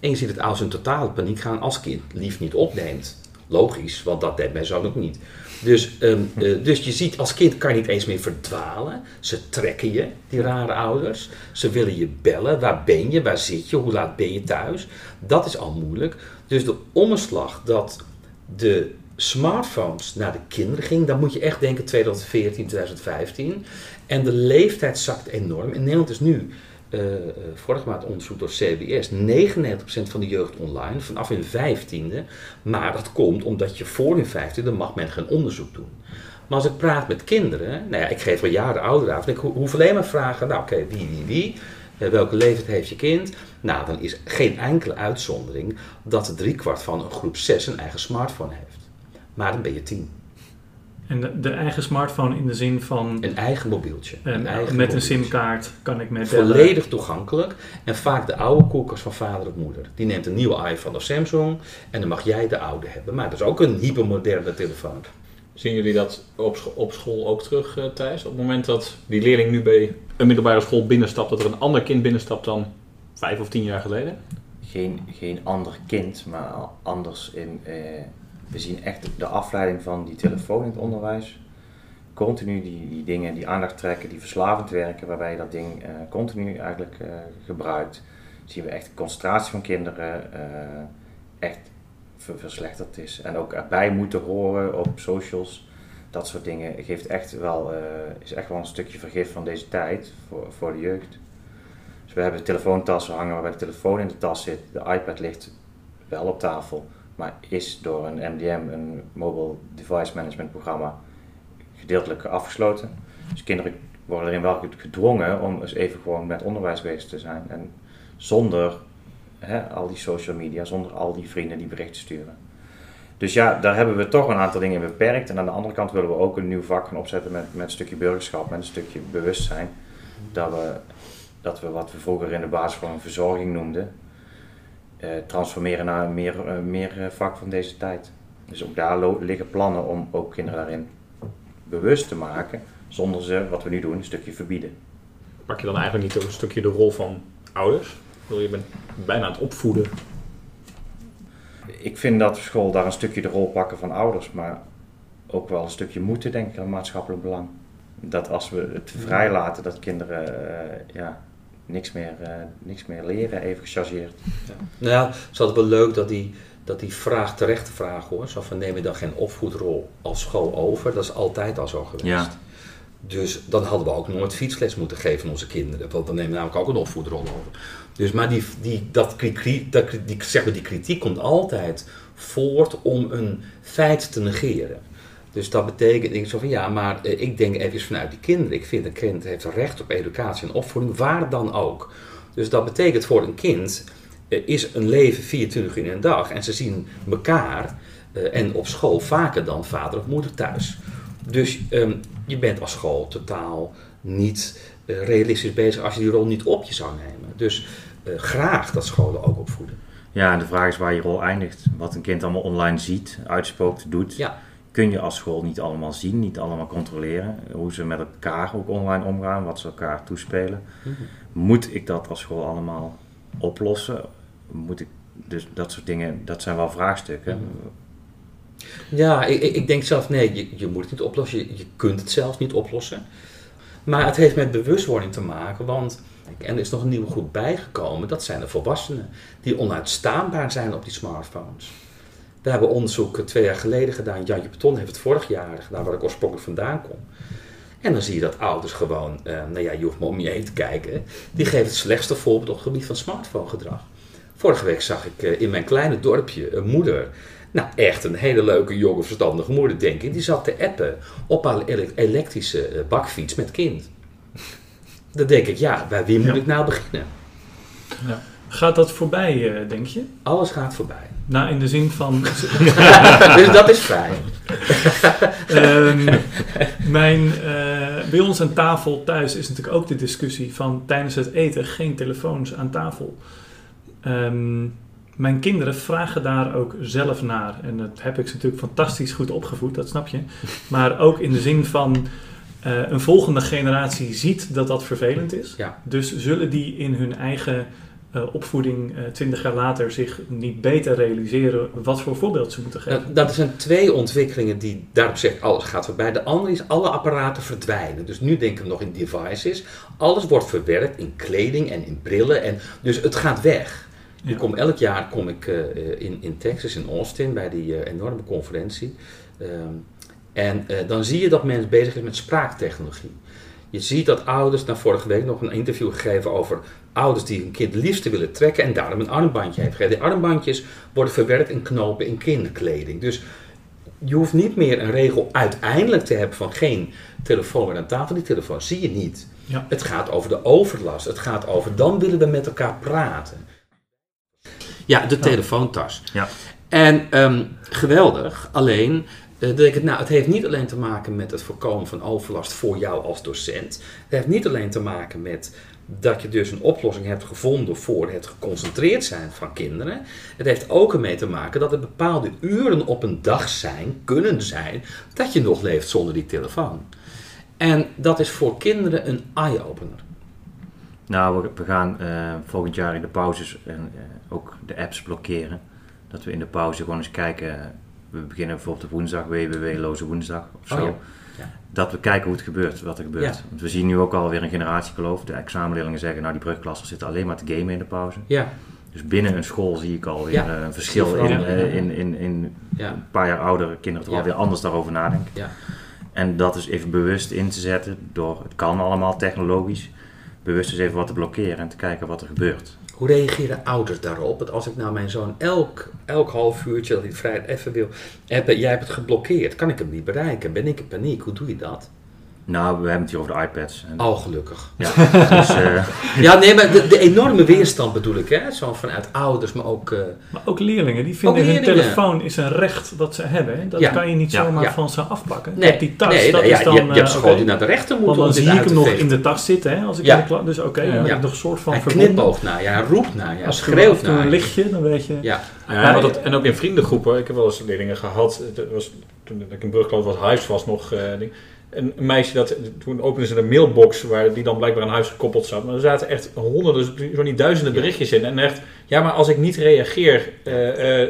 En je ziet het ouders in totale paniek gaan als kind lief niet opneemt. Logisch, want dat deed mijn zoon ook niet. Dus, um, uh, [laughs] dus je ziet, als kind kan je niet eens meer verdwalen. Ze trekken je, die rare ouders. Ze willen je bellen. Waar ben je? Waar zit je? Hoe laat ben je thuis? Dat is al moeilijk. Dus de omslag dat de smartphones naar de kinderen ging, dan moet je echt denken 2014, 2015. En de leeftijd zakt enorm. In Nederland is nu eh, eh, vorige maand onderzoek door CBS, 99% van de jeugd online, vanaf hun vijftiende. Maar dat komt omdat je voor hun vijftiende mag men geen onderzoek doen. Maar als ik praat met kinderen, nou ja, ik geef wel jaren ouder af, ik ho- hoef alleen maar vragen, nou oké, wie, wie, wie, eh, welke leeftijd heeft je kind? Nou, dan is geen enkele uitzondering dat driekwart van een groep 6 een eigen smartphone heeft. Maar dan ben je tien. En de, de eigen smartphone in de zin van Een eigen mobieltje. eh, een eigen met een simkaart kan ik met bellen. Volledig toegankelijk. En vaak de oude koelkast van vader of moeder. Die neemt een nieuwe iPhone of Samsung en dan mag jij de oude hebben. Maar dat is ook een hypermoderne telefoon. Zien jullie dat op, scho- op school ook terug, eh, Thijs? Op het moment dat die leerling nu bij een middelbare school binnenstapt, dat er een ander kind binnenstapt dan vijf of tien jaar geleden? Geen, geen ander kind, maar anders in. eh, we zien echt de afleiding van die telefoon in het onderwijs. Continu die, die dingen die aandacht trekken, die verslavend werken, waarbij je dat ding eh, continu eigenlijk eh, gebruikt. Zien we echt de concentratie van kinderen eh, echt ver- verslechterd is. En ook erbij moeten horen op socials. Dat soort dingen geeft echt wel, is echt wel een stukje vergif van deze tijd voor, voor de jeugd. Dus we hebben telefoontassen hangen waarbij de telefoon in de tas zit. De iPad ligt wel op tafel, maar is door een MDM, een Mobile Device Management programma, gedeeltelijk afgesloten. Dus kinderen worden erin wel gedwongen om eens even gewoon met onderwijs bezig te zijn. En zonder hè, al die social media, zonder al die vrienden die berichten sturen. Dus ja, daar hebben we toch een aantal dingen in beperkt. En aan de andere kant willen we ook een nieuw vak gaan opzetten met, met een stukje burgerschap, met een stukje bewustzijn. Dat we, dat we wat we vroeger in de basis een verzorging noemden, transformeren naar een meer, eh, meer eh, vak van deze tijd. Dus ook daar liggen plannen om ook kinderen daarin bewust te maken, zonder ze, wat we nu doen, een stukje verbieden. Pak je dan eigenlijk niet ook een stukje de rol van ouders? Ik bedoel, Je bent bijna aan het opvoeden. Ik vind dat school daar een stukje de rol pakken van ouders, maar ook wel een stukje moeten denken aan maatschappelijk belang. Dat als we het vrijlaten, dat kinderen eh, ja, niks, meer, eh, niks meer leren, even gechargeerd. Nou ja, het is altijd wel leuk dat die, dat die vraag terecht vraag hoor. Zo van neem je dan geen opvoedrol als school over? Dat is altijd al zo geweest. Ja. Dus dan hadden we ook nooit fietsles moeten geven aan onze kinderen. Want dan nemen we namelijk ook een opvoedrol over. Dus, maar die, die, dat, kri- dat, die, zeg maar, die kritiek komt altijd voort om een feit te negeren. Dus dat betekent, ik zo van ja, maar eh, ik denk even vanuit die kinderen. Ik vind een kind heeft recht op educatie en opvoeding, waar dan ook. Dus dat betekent voor een kind eh, is een leven 24 uur in een dag. En ze zien elkaar eh, en op school vaker dan vader of moeder thuis. Dus ehm, je bent als school totaal niet realistisch bezig als je die rol niet op je zou nemen. Dus graag dat scholen ook opvoeden. Ja, en de vraag is waar je rol eindigt. Wat een kind allemaal online ziet, uitspookt, doet. Ja. Kun je als school niet allemaal zien, niet allemaal controleren. Hoe ze met elkaar ook online omgaan, wat ze elkaar toespelen. Moet ik dat als school allemaal oplossen? Moet ik, dus dat soort dingen, dat zijn wel vraagstukken. Ja, ik, ik denk zelf, nee, je, je moet het niet oplossen. Je, je kunt het zelfs niet oplossen. Maar het heeft met bewustwording te maken, want en er is nog een nieuwe groep bijgekomen, dat zijn de volwassenen, die onuitstaanbaar zijn op die smartphones. We hebben onderzoek twee jaar geleden gedaan, Jantje Beton heeft het vorig jaar gedaan, waar ik oorspronkelijk vandaan kom. En dan zie je dat ouders gewoon, eh, nou ja, je hoeft maar om je heen te kijken, die geven het slechtste voorbeeld op het gebied van smartphonegedrag. Vorige week zag ik eh, in mijn kleine dorpje een moeder, nou echt een hele leuke, jonge, verstandige moeder denk ik, die zat te appen op haar ele- elektrische eh, bakfiets met kind. Dan denk ik, ja, bij wie moet Ja. ik nou beginnen? Gaat dat voorbij, eh, denk je? Alles gaat voorbij. Nou, in de zin van... [laughs] dus dat is fijn. [laughs] Ehm, mijn, eh, bij ons aan tafel thuis is natuurlijk ook de discussie van tijdens het eten geen telefoons aan tafel. Ehm, mijn kinderen vragen daar ook zelf naar. En dat heb ik ze natuurlijk fantastisch goed opgevoed, dat snap je. Maar ook in de zin van eh, een volgende generatie ziet dat dat vervelend is. Ja. Dus zullen die in hun eigen eh, opvoeding eh, twintig jaar later zich niet beter realiseren wat voor voorbeeld ze moeten geven? Nou, dat zijn twee ontwikkelingen die daarop zegt alles gaat voorbij. De andere is alle apparaten verdwijnen. Dus nu denken we nog in devices. Alles wordt verwerkt in kleding en in brillen. En, dus het gaat weg. Ja. Ik kom, elk jaar kom ik eh, in, in Texas, in Austin, bij die enorme conferentie. Ehm, en dan zie je dat men bezig is met spraaktechnologie. Je ziet dat ouders, nou vorige week nog een interview gegeven over ouders die hun kind liefste willen trekken en daarom een armbandje heeft gegeven. Die armbandjes worden verwerkt in knopen in kinderkleding. Dus je hoeft niet meer een regel uiteindelijk te hebben van geen telefoon meer aan tafel. Die telefoon zie je niet. Ja. Het gaat over de overlast. Het gaat over dan willen we met elkaar praten. Ja, de telefoontas. Ja. En ehm, geweldig, alleen eh, nou, het heeft niet alleen te maken met het voorkomen van overlast voor jou als docent. Het heeft niet alleen te maken met dat je dus een oplossing hebt gevonden voor het geconcentreerd zijn van kinderen. Het heeft ook ermee te maken dat er bepaalde uren op een dag zijn, kunnen zijn, dat je nog leeft zonder die telefoon. En dat is voor kinderen een eye-opener. Nou, we, gaan eh, volgend jaar in de pauzes eh, ook de apps blokkeren. Dat we in de pauze gewoon eens kijken. We beginnen bijvoorbeeld op woensdag, www-loze woensdag of zo. Oh ja. Ja. Dat we kijken hoe het gebeurt, wat er gebeurt. Ja. Want we zien nu ook alweer een generatiekloof. De examenleerlingen zeggen, nou die brugklassen zitten alleen maar te gamen in de pauze. Ja, Dus binnen een school zie ik alweer eh, een verschil in, eh, in, in, in ja, een paar jaar oudere kinderen toch alweer anders daarover nadenken. ja. En dat is even bewust in te zetten door, het kan allemaal technologisch, bewust eens even wat te blokkeren en te kijken wat er gebeurt. Hoe reageren ouders daarop? Dat als ik nou mijn zoon elk, elk half uurtje dat hij vrij even wil, heb, jij hebt het geblokkeerd, kan ik hem niet bereiken? Ben ik in paniek? Hoe doe je dat? Nou, we hebben het hier over de iPads. En, Oh, gelukkig. ja, [laughs] dus, eh, Ja, nee, maar de, de enorme weerstand bedoel ik, hè? Zo vanuit ouders, maar ook. eh, Maar ook leerlingen, die vinden hun telefoon is een recht dat ze hebben. hè. Dat Ja. kan je niet Ja. zomaar Ja. van ze afpakken. nee, die tas, nee, dat ja, is dan... je, je hebt eh, school die naar de rechter Want moeten dan om dit zie ik hem nog in de tas zitten, hè, als ik Ja. in de klas... Dus oké, dan Ja. ben Ja. ik nog een soort van Hij verbonden. knipoogt naar je, hij roept naar je, hij schreeuwt naar een je. lichtje, dan weet je... Ja, Ja, maar dat, en ook in vriendengroepen. Ik heb wel eens leerlingen gehad. Het was, toen ik in Brugklas was, Hives was nog. eh, ding. Een meisje dat. Toen openden ze een mailbox waar die dan blijkbaar aan huis gekoppeld zat. Maar er zaten echt honderden, zo niet duizenden berichtjes in. En echt, ja, maar als ik niet reageer. eh, eh,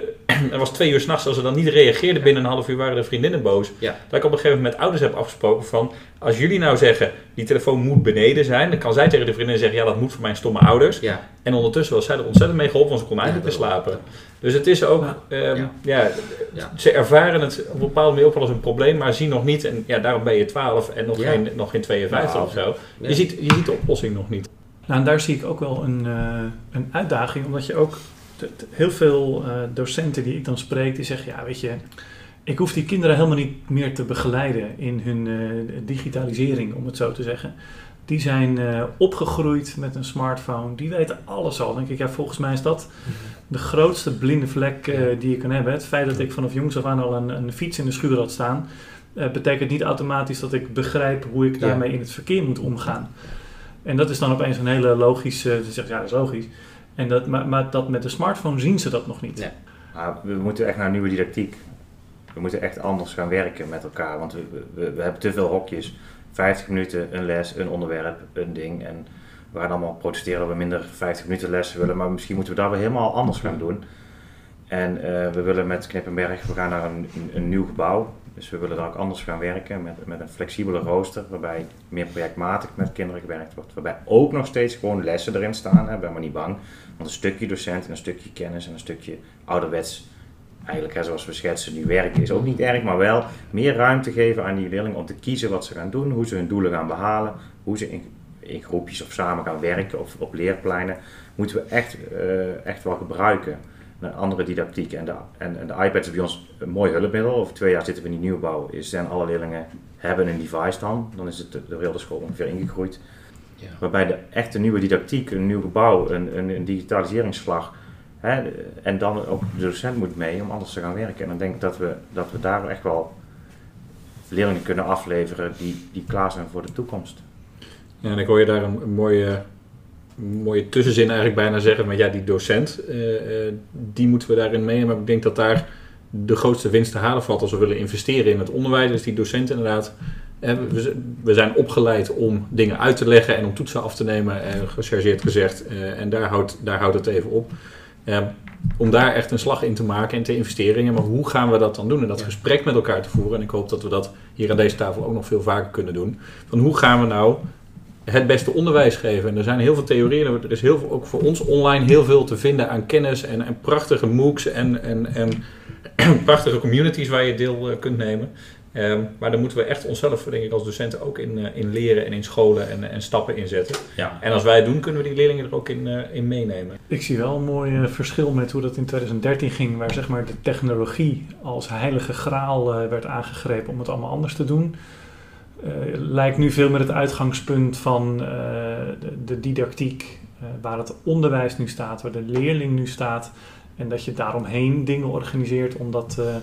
er was twee uur s'nachts. Als ze dan niet reageerden binnen een half uur, waren de vriendinnen boos. Ja. Dat ik op een gegeven moment met ouders heb afgesproken van. Als jullie nou zeggen, die telefoon moet beneden zijn. Dan kan zij tegen de vriendin zeggen, ja, dat moet voor mijn stomme ouders. ja. En ondertussen was zij er ontzettend mee geholpen, want ze kon eindelijk weer daarom. slapen. Dus het is ook, Ja. ehm, Ja. ze ervaren het op een bepaalde manier ook wel als een probleem, maar zien nog niet. En ja, daarom ben je 12 en nog, Ja. geen, nog geen 52 Nou, of zo. Je, ziet, je ziet de oplossing nog niet. Nou, en daar zie ik ook wel een, eh, een uitdaging, omdat je ook heel veel eh, docenten die ik dan spreek, die zeggen, ja, weet je, ik hoef die kinderen helemaal niet meer te begeleiden in hun eh, digitalisering, om het zo te zeggen. Die zijn eh, opgegroeid met een smartphone, die weten alles al. Dan denk ik, ja, volgens mij is dat de grootste blinde vlek die je kan hebben. Het feit dat ik vanaf jongs af aan al een, een fiets in de schuur had staan, betekent niet automatisch dat ik begrijp hoe ik daarmee in het verkeer moet omgaan. En dat is dan opeens een hele logische, ze zegt ja dat is logisch. En dat, maar, maar dat met de smartphone zien ze dat nog niet. Maar we moeten echt naar een nieuwe didactiek. We moeten echt anders gaan werken met elkaar, want we, we, hebben te veel hokjes. 50 minuten een les, een onderwerp, een ding. En we gaan allemaal protesteren dat we minder 50 minuten les willen, maar misschien moeten we daar weer helemaal anders gaan doen. En eh, we willen met Knippenberg, we gaan naar een, een nieuw gebouw. Dus we willen daar ook anders gaan werken met, met een flexibele rooster, waarbij meer projectmatig met kinderen gewerkt wordt. Waarbij ook nog steeds gewoon lessen erin staan, hè, ben maar niet bang. Want een stukje docent en een stukje kennis en een stukje ouderwets, eigenlijk hè, zoals we schetsen nu werken, is ook niet erg. Maar wel meer ruimte geven aan die leerlingen om te kiezen wat ze gaan doen, hoe ze hun doelen gaan behalen, hoe ze in, groepjes of samen gaan werken of op leerpleinen. Moeten we echt, eh, echt wel gebruiken. Een andere didactiek. En de, en, en de iPad is bij ons een mooi hulpmiddel. Over twee jaar zitten we in die nieuwbouw. Is, zijn alle leerlingen hebben een device dan. Dan is het de, de hele school ongeveer ingegroeid. Ja. Waarbij de echte nieuwe didactiek, een nieuw gebouw, een, een, een digitaliseringsslag. Hè, en dan ook de docent moet mee om anders te gaan werken. En dan denk ik dat we, dat we daar echt wel leerlingen kunnen afleveren die, die klaar zijn voor de toekomst. Ja, en ik hoor je daar een, een mooie, mooie tussenzin eigenlijk bijna zeggen. Maar ja, die docent, eh, eh, die moeten we daarin meenemen. Maar ik denk dat daar de grootste winst te halen valt als we willen investeren in het onderwijs. Dus die docent inderdaad. eh, we, zijn opgeleid om dingen uit te leggen en om toetsen af te nemen, en gechargeerd gezegd. en daar houdt, daar houdt het even op. Om daar echt een slag in te maken en te investeren. Maar hoe gaan we dat dan doen? En dat Ja. gesprek met elkaar te voeren. En ik hoop dat we dat hier aan deze tafel ook nog veel vaker kunnen doen. Van hoe gaan we nou het beste onderwijs geven. En er zijn heel veel theorieën. Er is heel veel, ook voor ons online heel veel te vinden aan kennis en, en prachtige MOOCs en, en, en [clears throat] prachtige communities waar je deel eh, kunt nemen. Ehm, maar daar moeten we echt onszelf, denk ik, als docenten ook in, eh, in leren en in scholen en, en stappen in zetten. Ja. En als wij het doen, kunnen we die leerlingen er ook in, eh, in meenemen. Ik zie wel een mooi verschil met hoe dat in 2013 ging, waar zeg maar de technologie als heilige graal eh, werd aangegrepen om het allemaal anders te doen. Eh, lijkt nu veel meer het uitgangspunt van eh, de, de didactiek, eh, waar het onderwijs nu staat, waar de leerling nu staat. En dat je daaromheen dingen organiseert om dat eh,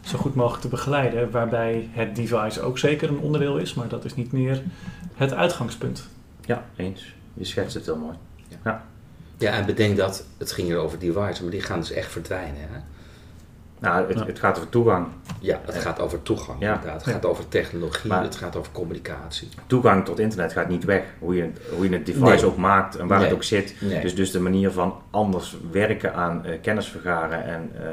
zo goed mogelijk te begeleiden. Waarbij het device ook zeker een onderdeel is, maar dat is niet meer het uitgangspunt. Ja, eens. Je schetst het heel mooi. Ja, en bedenk dat het ging hier over devices, maar die gaan dus echt verdwijnen. Hè? Nou, het, Ja. het gaat over toegang. Ja, het gaat over toegang Ja. inderdaad. Het gaat over technologie, Maar- het gaat over communicatie. Toegang tot internet gaat niet weg. Hoe je, hoe je het device Nee. ook maakt en waar Nee. het ook zit. Nee. Dus, dus de manier van anders werken aan eh, kennis vergaren en eh,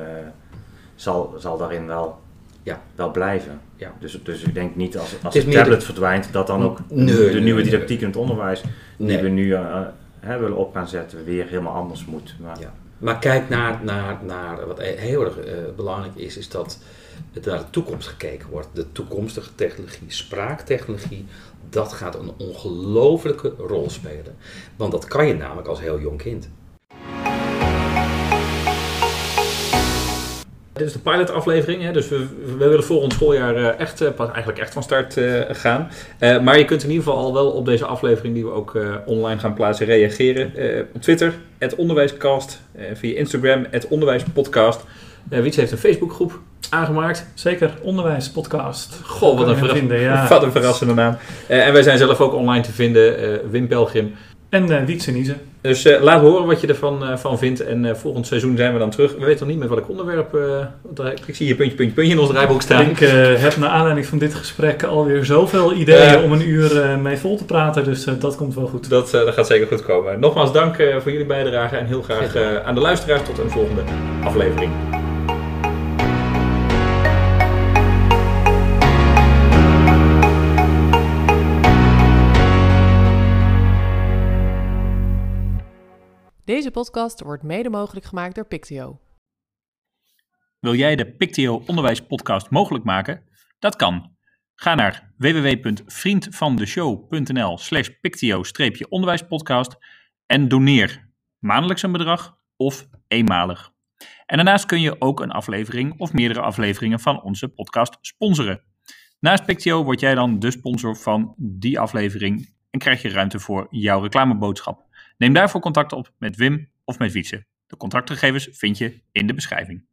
zal, zal daarin wel, Ja. wel blijven. Ja. Dus, dus ik denk niet als, als meer tablet de- verdwijnt, dat dan ook Nee, de nee, nieuwe nee. didactiek in het onderwijs die we nu eh, hè, willen op gaan zetten, weer helemaal anders moet. Maar, Ja. Maar kijk naar, naar, naar wat heel erg eh, belangrijk is, is dat naar de toekomst gekeken wordt. De toekomstige technologie, spraaktechnologie, dat gaat een ongelofelijke rol spelen. Want dat kan je namelijk als heel jong kind. Dit is de pilotaflevering, hè, dus we, we willen volgend schooljaar eh, echt, eh, pas eigenlijk echt van start eh, gaan. Eh, maar je kunt in ieder geval al wel op deze aflevering, die we ook eh, online gaan plaatsen, reageren. Eh, op Twitter, het onderwijscast, eh, via Instagram, het onderwijspodcast. Eh Wiets heeft een Facebookgroep aangemaakt. Zeker, onderwijspodcast. Goh, wat een, vinden, ja. [laughs] wat een verrassende naam. Eh, en wij zijn zelf ook online te vinden, eh, Wim Pelgrim. En uh, Wietse Niezen. Dus eh, laat horen wat je ervan eh, van vindt. En volgend seizoen zijn we dan terug. We weten nog niet met welk onderwerp. ik zie hier puntje, puntje, puntje in ons draaiboek staan. Ik heb naar aanleiding van dit gesprek alweer zoveel ideeën om een uur mee vol te praten. Dus dat komt wel goed. Dat, dat gaat zeker goed komen. Nogmaals dank voor jullie bijdrage. En heel graag aan de luisteraars tot een volgende aflevering. Deze podcast wordt mede mogelijk gemaakt door Pictio. Wil jij de Pictio Onderwijs Podcast mogelijk maken? Dat kan. Ga naar www.vriendvandeshow.nl slash pictio-onderwijspodcast en doneer maandelijks een bedrag of eenmalig. En daarnaast kun je ook een aflevering of meerdere afleveringen van onze podcast sponsoren. Naast Pictio word jij dan de sponsor van die aflevering en krijg je ruimte voor jouw reclameboodschap. Neem daarvoor contact op met Wim of met Wietse. De contactgegevens vind je in de beschrijving.